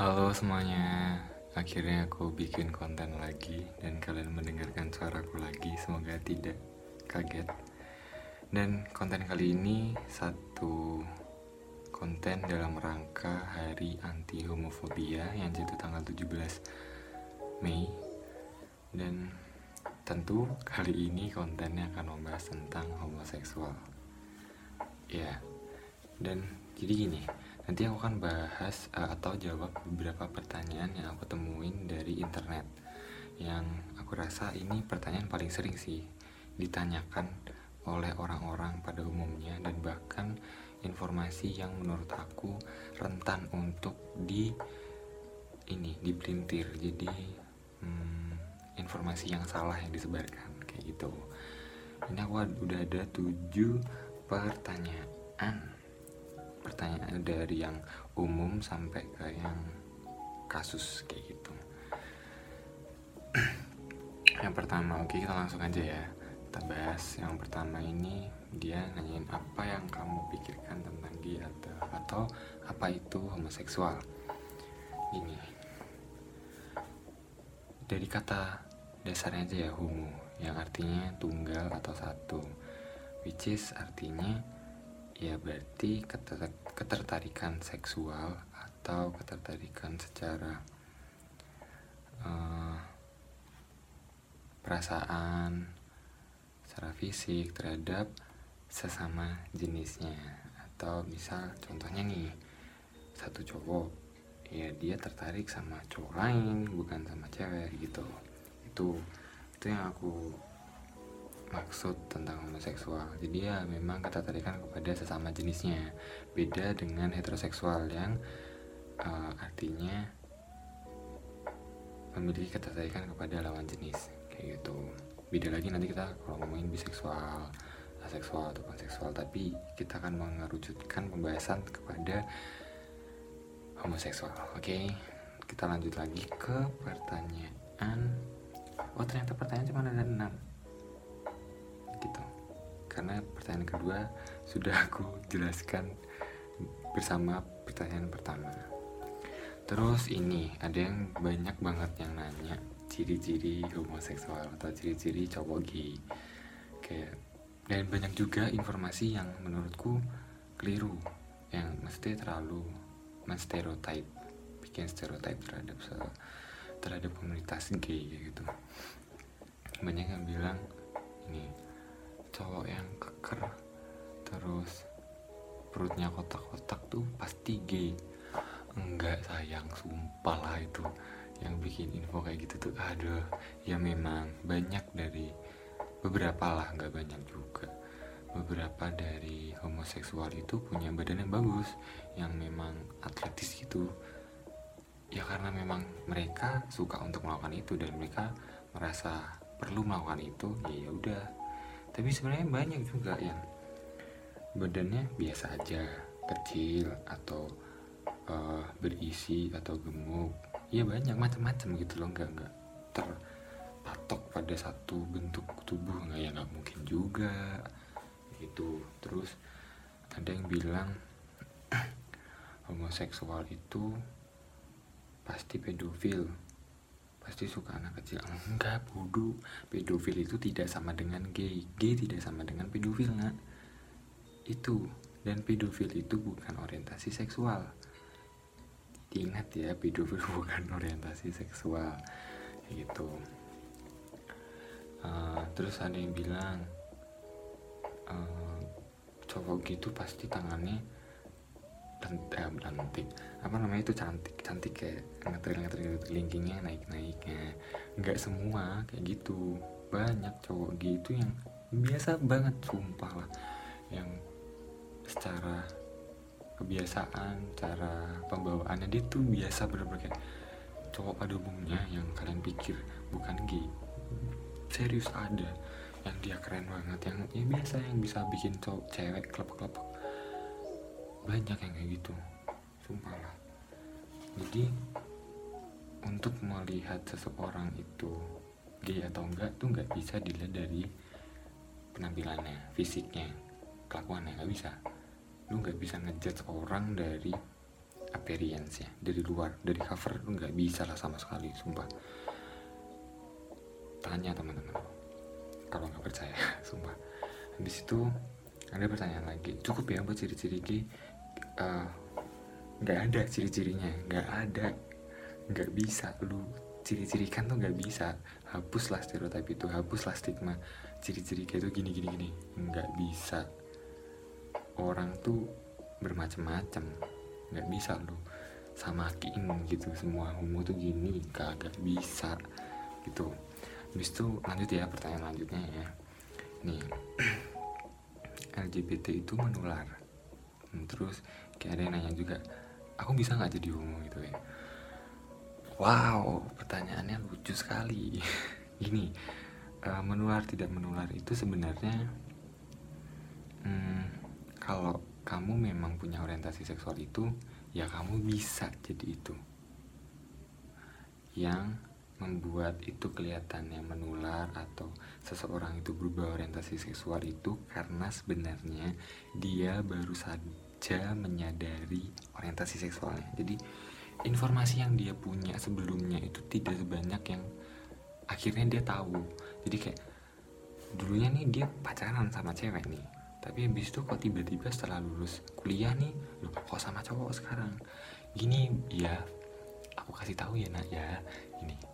Halo semuanya, akhirnya aku bikin konten lagi dan kalian mendengarkan suaraku lagi. Semoga tidak kaget. Dan konten kali ini satu konten dalam rangka Hari Anti Homofobia yang jatuh tanggal 17 Mei. Dan tentu kali ini kontennya akan membahas tentang homoseksual. Ya, dan jadi gini, nanti aku akan bahas uh, atau jawab beberapa pertanyaan yang aku temuin dari internet. Yang aku rasa ini pertanyaan paling sering sih ditanyakan oleh orang-orang pada umumnya dan bahkan informasi yang menurut aku rentan untuk di ini dipelintir. Jadi hmm, informasi yang salah yang disebarkan kayak gitu. Ini aku udah ada tujuh pertanyaan pertanyaan dari yang umum sampai ke yang kasus kayak gitu. Yang pertama oke kita langsung aja ya. Kita bahas. Yang pertama ini dia nanyain apa yang kamu pikirkan tentang gay atau, atau apa itu homoseksual? Ini. Dari kata dasarnya aja ya homo yang artinya tunggal atau satu. Which is artinya ya berarti ketertarikan seksual atau ketertarikan secara uh, perasaan secara fisik terhadap sesama jenisnya. Atau misal contohnya nih satu cowok ya dia tertarik sama cowok lain bukan sama cewek gitu. Itu itu yang aku maksud tentang homoseksual. Jadi ya memang ketertarikan kepada sesama jenisnya. Beda dengan heteroseksual yang uh, artinya memiliki ketertarikan kepada lawan jenis kayak gitu. Beda lagi nanti kita kalau ngomongin biseksual aseksual atau panseksual tapi kita akan mengerucutkan pembahasan kepada homoseksual oke? Okay? kita lanjut lagi ke pertanyaan. Oh ternyata pertanyaan cuma ada enam. gitu karena pertanyaan kedua sudah aku jelaskan bersama pertanyaan pertama. Terus ini ada yang banyak banget yang nanya ciri-ciri homoseksual atau ciri-ciri cowok gay. Kayak dan banyak juga informasi yang menurutku keliru yang mesti terlalu menstereotip bikin stereotip terhadap terhadap komunitas gay gitu. Banyak yang bilang ini cowok yang keker terus perutnya kotak-kotak tuh pasti gay. Enggak sayang sumpah lah itu. Yang bikin info kayak gitu tuh aduh ya memang banyak dari beberapa lah nggak banyak juga. Beberapa dari homoseksual itu punya badan yang bagus yang memang atletis gitu. Ya karena memang mereka suka untuk melakukan itu dan mereka merasa perlu melakukan itu ya udah tapi sebenarnya banyak juga yang badannya biasa aja kecil atau uh, berisi atau gemuk. Ya banyak macam-macam gitu loh. Nggak nggak terpatok pada satu bentuk tubuh. Nggak ya nggak mungkin juga. Gitu. Terus ada yang bilang homoseksual itu pasti pedofil pasti suka anak kecil. Enggak bodoh. Pedofil itu tidak sama dengan gay. Gay tidak sama dengan pedofil nggak itu. Dan pedofil itu bukan orientasi seksual. Ingat ya pedofil bukan orientasi seksual. Gitu. Uh, terus ada yang bilang uh, cowok gitu pasti tangannya cantik apa namanya itu? Cantik cantik kayak ngetril ngetril linkingnya naik naiknya nggak semua kayak gitu. Banyak cowok gitu yang biasa banget sumpah lah. Yang secara kebiasaan cara pembawaannya dia tuh biasa bener-bener cowok pada umumnya yang kalian pikir bukan gay serius ada yang dia keren banget yang ya biasa yang bisa bikin cowok cewek kelepek-kelepek banyak yang kayak gitu sumpah lah. Jadi untuk melihat seseorang itu gay atau enggak tuh nggak bisa dilihat dari penampilannya fisiknya kelakuannya nggak bisa. Lu nggak bisa ngejudge orang dari appearance ya dari luar dari cover tuh nggak bisa lah sama sekali sumpah. Tanya teman-teman kalau nggak percaya sumpah. Habis itu ada pertanyaan lagi. Cukup ya buat ciri-ciri gay Eh, nggak ada ciri-cirinya. Nggak ada. Nggak bisa. Lu ciri-cirikan tuh nggak bisa. Hapuslah stereotip itu. Hapuslah stigma ciri-ciri kayak itu. Gini gini gini. Nggak bisa. Orang tuh bermacam-macam. Nggak bisa lu samakin gitu. Semua homo tuh gini. Kagak bisa. Gitu. Habis itu lanjut ya pertanyaan lanjutnya ya. Nih LGBT itu menular. Hmm, terus kayak ada yang nanya juga aku bisa nggak jadi homo? Gitu ya. Wow pertanyaannya lucu sekali. Gini uh, menular tidak menular itu sebenarnya hmm, kalau kamu memang punya orientasi seksual itu ya kamu bisa jadi itu. Yang membuat itu kelihatannya menular atau seseorang itu berubah orientasi seksual itu karena sebenarnya dia baru saja menyadari orientasi seksualnya. Jadi informasi yang dia punya sebelumnya itu tidak sebanyak yang akhirnya dia tahu. Jadi kayak dulunya nih dia pacaran sama cewek nih. Tapi habis itu kok tiba-tiba setelah lulus kuliah nih, loh kok sama cowok sekarang? Gini ya, aku kasih tahu ya nak ya, ini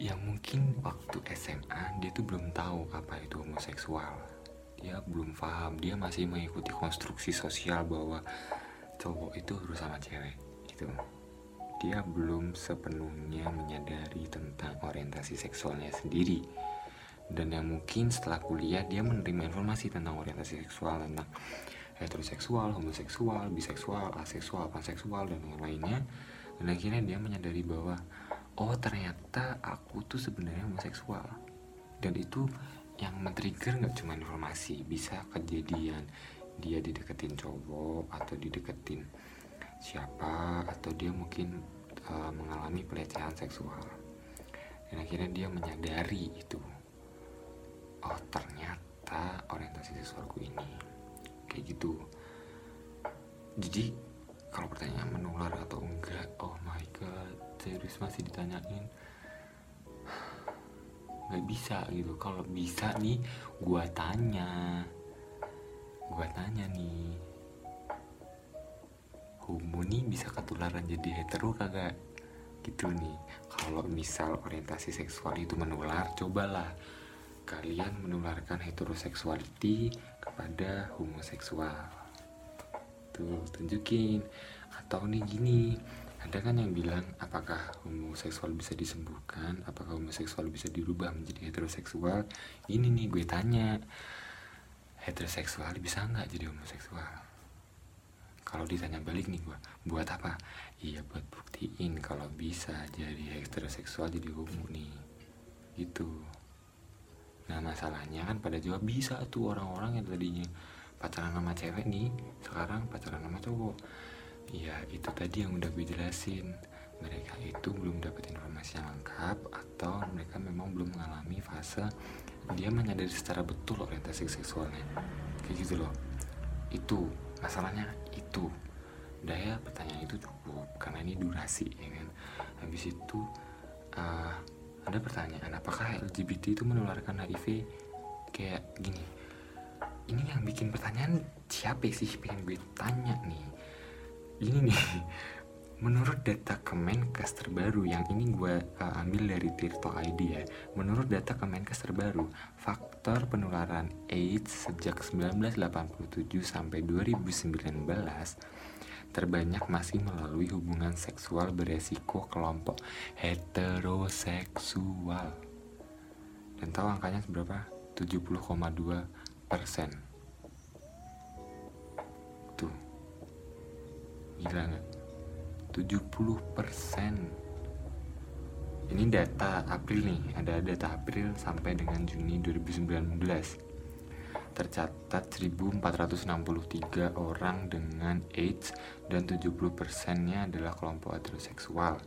yang mungkin waktu SMA dia tuh belum tahu apa itu homoseksual. Dia belum paham. Dia masih mengikuti konstruksi sosial bahwa cowok itu harus sama cewek itu dia belum sepenuhnya menyadari tentang orientasi seksualnya sendiri. Dan yang mungkin setelah kuliah dia menerima informasi tentang orientasi seksual tentang heteroseksual, homoseksual, biseksual, aseksual, panseksual dan yang lainnya dan akhirnya dia menyadari bahwa oh ternyata aku tuh sebenarnya homoseksual. Dan itu yang men-trigger nggak cuma informasi bisa kejadian dia dideketin cowok atau dideketin siapa atau dia mungkin uh, mengalami pelecehan seksual. Dan akhirnya dia menyadari itu. Oh ternyata orientasi seksualku ini. Kayak gitu. Jadi kalau pertanyaan menular atau enggak oh my serius masih ditanyain. Nggak bisa gitu. Kalau bisa nih gua tanya. Gua tanya nih. Homo nih bisa ketularan jadi hetero kagak? Gitu nih. Kalau misal orientasi seksual itu menular cobalah kalian menularkan heteroseksuality kepada homoseksual. Tuh tunjukin. Atau nih gini ada kan yang bilang apakah homoseksual bisa disembuhkan? Apakah homoseksual bisa dirubah menjadi heteroseksual? Ini nih gue tanya heteroseksual bisa nggak jadi homoseksual? Kalau ditanya balik nih gue buat apa? Iya buat buktiin kalau bisa jadi heteroseksual jadi homo nih. Gitu. Nah masalahnya kan pada jawab bisa tuh orang-orang yang tadinya pacaran sama cewek nih sekarang pacaran sama cowok ya itu tadi yang udah gue jelasin. Mereka itu belum dapat informasi yang lengkap atau mereka memang belum mengalami fase dia menyadari secara betul orientasi seksualnya. Kayak gitu loh. Itu masalahnya itu. Daya pertanyaan itu cukup karena ini durasi ya kan? Habis itu uh, ada pertanyaan apakah LGBT itu menularkan HIV? Kayak gini. Ini yang bikin pertanyaan siapa sih? Pengen gue tanya nih ini. Nih menurut data Kemenkes terbaru yang ini gue uh, ambil dari Tirto ID ya. Menurut data Kemenkes terbaru faktor penularan AIDS sejak 1987 sampai 2019 terbanyak masih melalui hubungan seksual beresiko kelompok heteroseksual. Dan tahu angkanya seberapa? 70,2 persen gila nggak 70 persen. Ini data April nih ada data April sampai dengan Juni 2019 tercatat 1463 orang dengan AIDS dan 70 persennya adalah kelompok heteroseksual.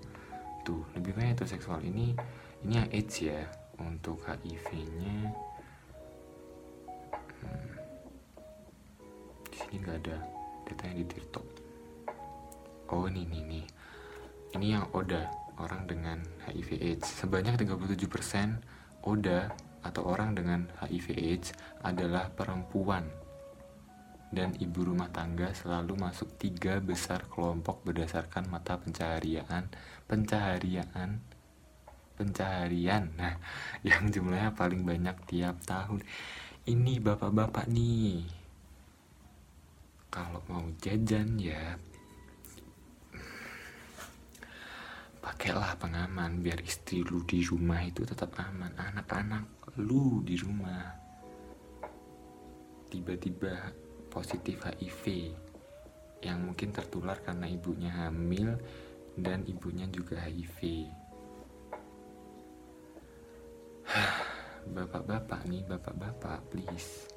Tuh lebih banyak heteroseksual. Ini ini yang AIDS ya untuk HIV nya hmm, di sini nggak ada datanya di TikTok oh ini nih nih. Ini yang ODA orang dengan HIV AIDS. Sebanyak 37% ODA atau orang dengan HIV AIDS adalah perempuan. Dan ibu rumah tangga selalu masuk tiga besar kelompok berdasarkan mata pencaharian pencaharian pencaharian. Nah yang jumlahnya paling banyak tiap tahun. Ini bapak-bapak nih. Kalau mau jajan ya pakailah pengaman biar istri lu di rumah itu tetap aman. Anak-anak lu di rumah. Tiba-tiba positif HIV yang mungkin tertular karena ibunya hamil dan ibunya juga HIV. Bapak-bapak nih bapak-bapak please.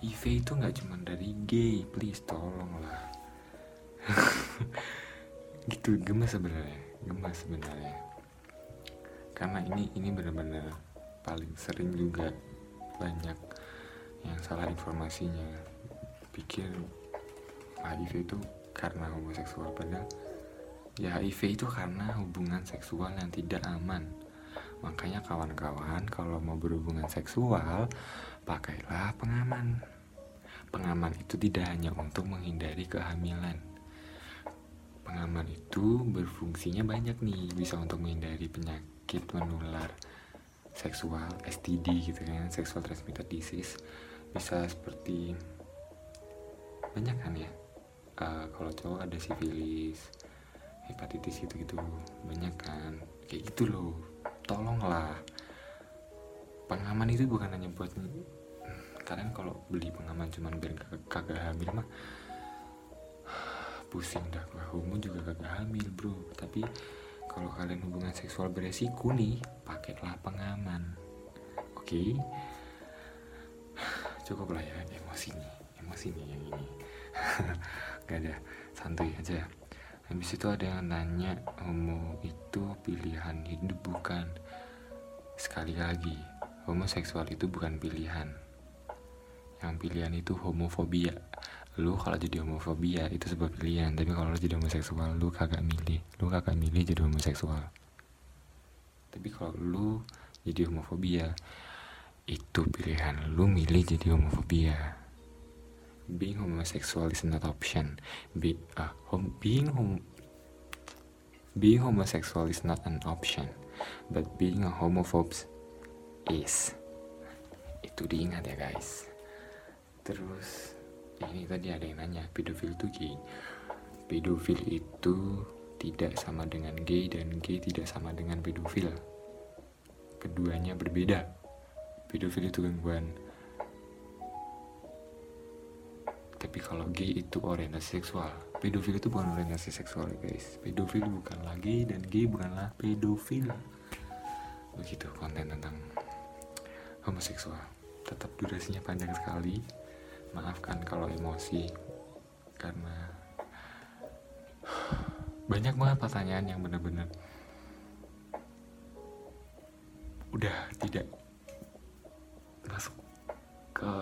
HIV itu nggak cuma dari gay please tolonglah gitu gemes sebenarnya gemes sebenarnya. Karena ini ini benar-benar paling sering juga banyak yang salah informasinya. Pikir HIV itu karena homoseksual padahal ya HIV itu karena hubungan seksual yang tidak aman. Makanya kawan-kawan kalau mau berhubungan seksual pakailah pengaman. Pengaman itu tidak hanya untuk menghindari kehamilan pengaman itu berfungsinya banyak nih. Bisa untuk menghindari penyakit menular seksual STD gitu kan sexual transmitted disease. Bisa seperti banyak kan ya? Uh, kalau cowok ada sifilis hepatitis gitu gitu banyak kan? Kayak gitu loh. Tolonglah. Pengaman itu bukan hanya buat kalian kalau beli pengaman cuman biar kagak hamil mah pusing dah. Gua homo juga kagak hamil bro. Tapi kalau kalian hubungan seksual beresiko nih pakailah pengaman oke? Okay? cukup lah ya emosi nih. Emosi nih yang ini. Gak ada. Santuy aja. Habis itu ada yang nanya homo itu pilihan hidup bukan? Sekali lagi homoseksual itu bukan pilihan. Yang pilihan itu homofobia lu kalau jadi homofobia itu sebuah pilihan tapi kalau lu jadi homoseksual lu kagak milih. Lu kagak milih jadi homoseksual. Tapi kalau lu jadi homofobia itu pilihan lu milih jadi homofobia. Being homosexual is not option. Be, uh, hom being hom being homosexual is not an option. But being a homophobe is. Itu diingat ya guys. Terus ini tadi ada yang nanya pedofil itu gay? Pedofil itu tidak sama dengan gay dan gay tidak sama dengan pedofil. Keduanya berbeda. Pedofil itu gangguan. Tapi kalau gay itu orientasi seksual. Pedofil itu bukan orientasi seksual guys. Pedofil bukan lagi dan gay bukanlah pedofil. Begitu konten tentang homoseksual. Tetap durasinya panjang sekali maafkan kalau emosi karena banyak banget pertanyaan yang benar-benar udah tidak masuk ke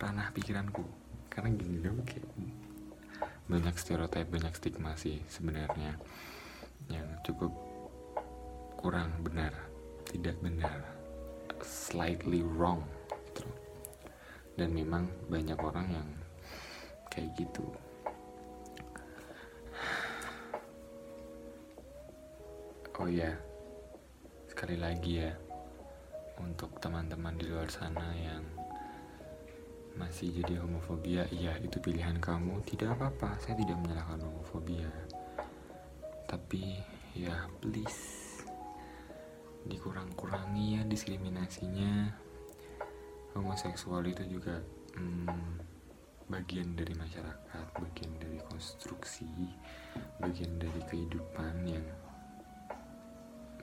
ranah pikiranku. Karena gini dong kayak banyak stereotip banyak stigma sih sebenarnya yang cukup kurang benar tidak benar slightly wrong dan memang banyak orang yang kayak gitu oh ya sekali lagi ya untuk teman-teman di luar sana yang masih jadi homofobia, iya itu pilihan kamu, tidak apa-apa, saya tidak menyalahkan homofobia. Tapi ya please dikurang-kurangi ya diskriminasinya. Homoseksual itu juga hmm, bagian dari masyarakat, bagian dari konstruksi, bagian dari kehidupan yang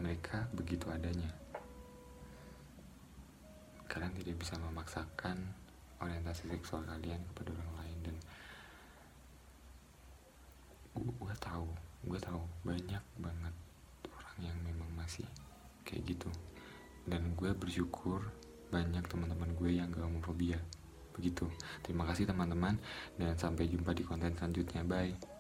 mereka begitu adanya. Kalian tidak bisa memaksakan orientasi seksual kalian kepada orang lain dan gue tahu gue tahu banyak banget orang yang memang masih kayak gitu. Dan gue bersyukur banyak teman-teman gue yang gak homofobia begitu. Terima kasih teman-teman dan sampai jumpa di konten selanjutnya. Bye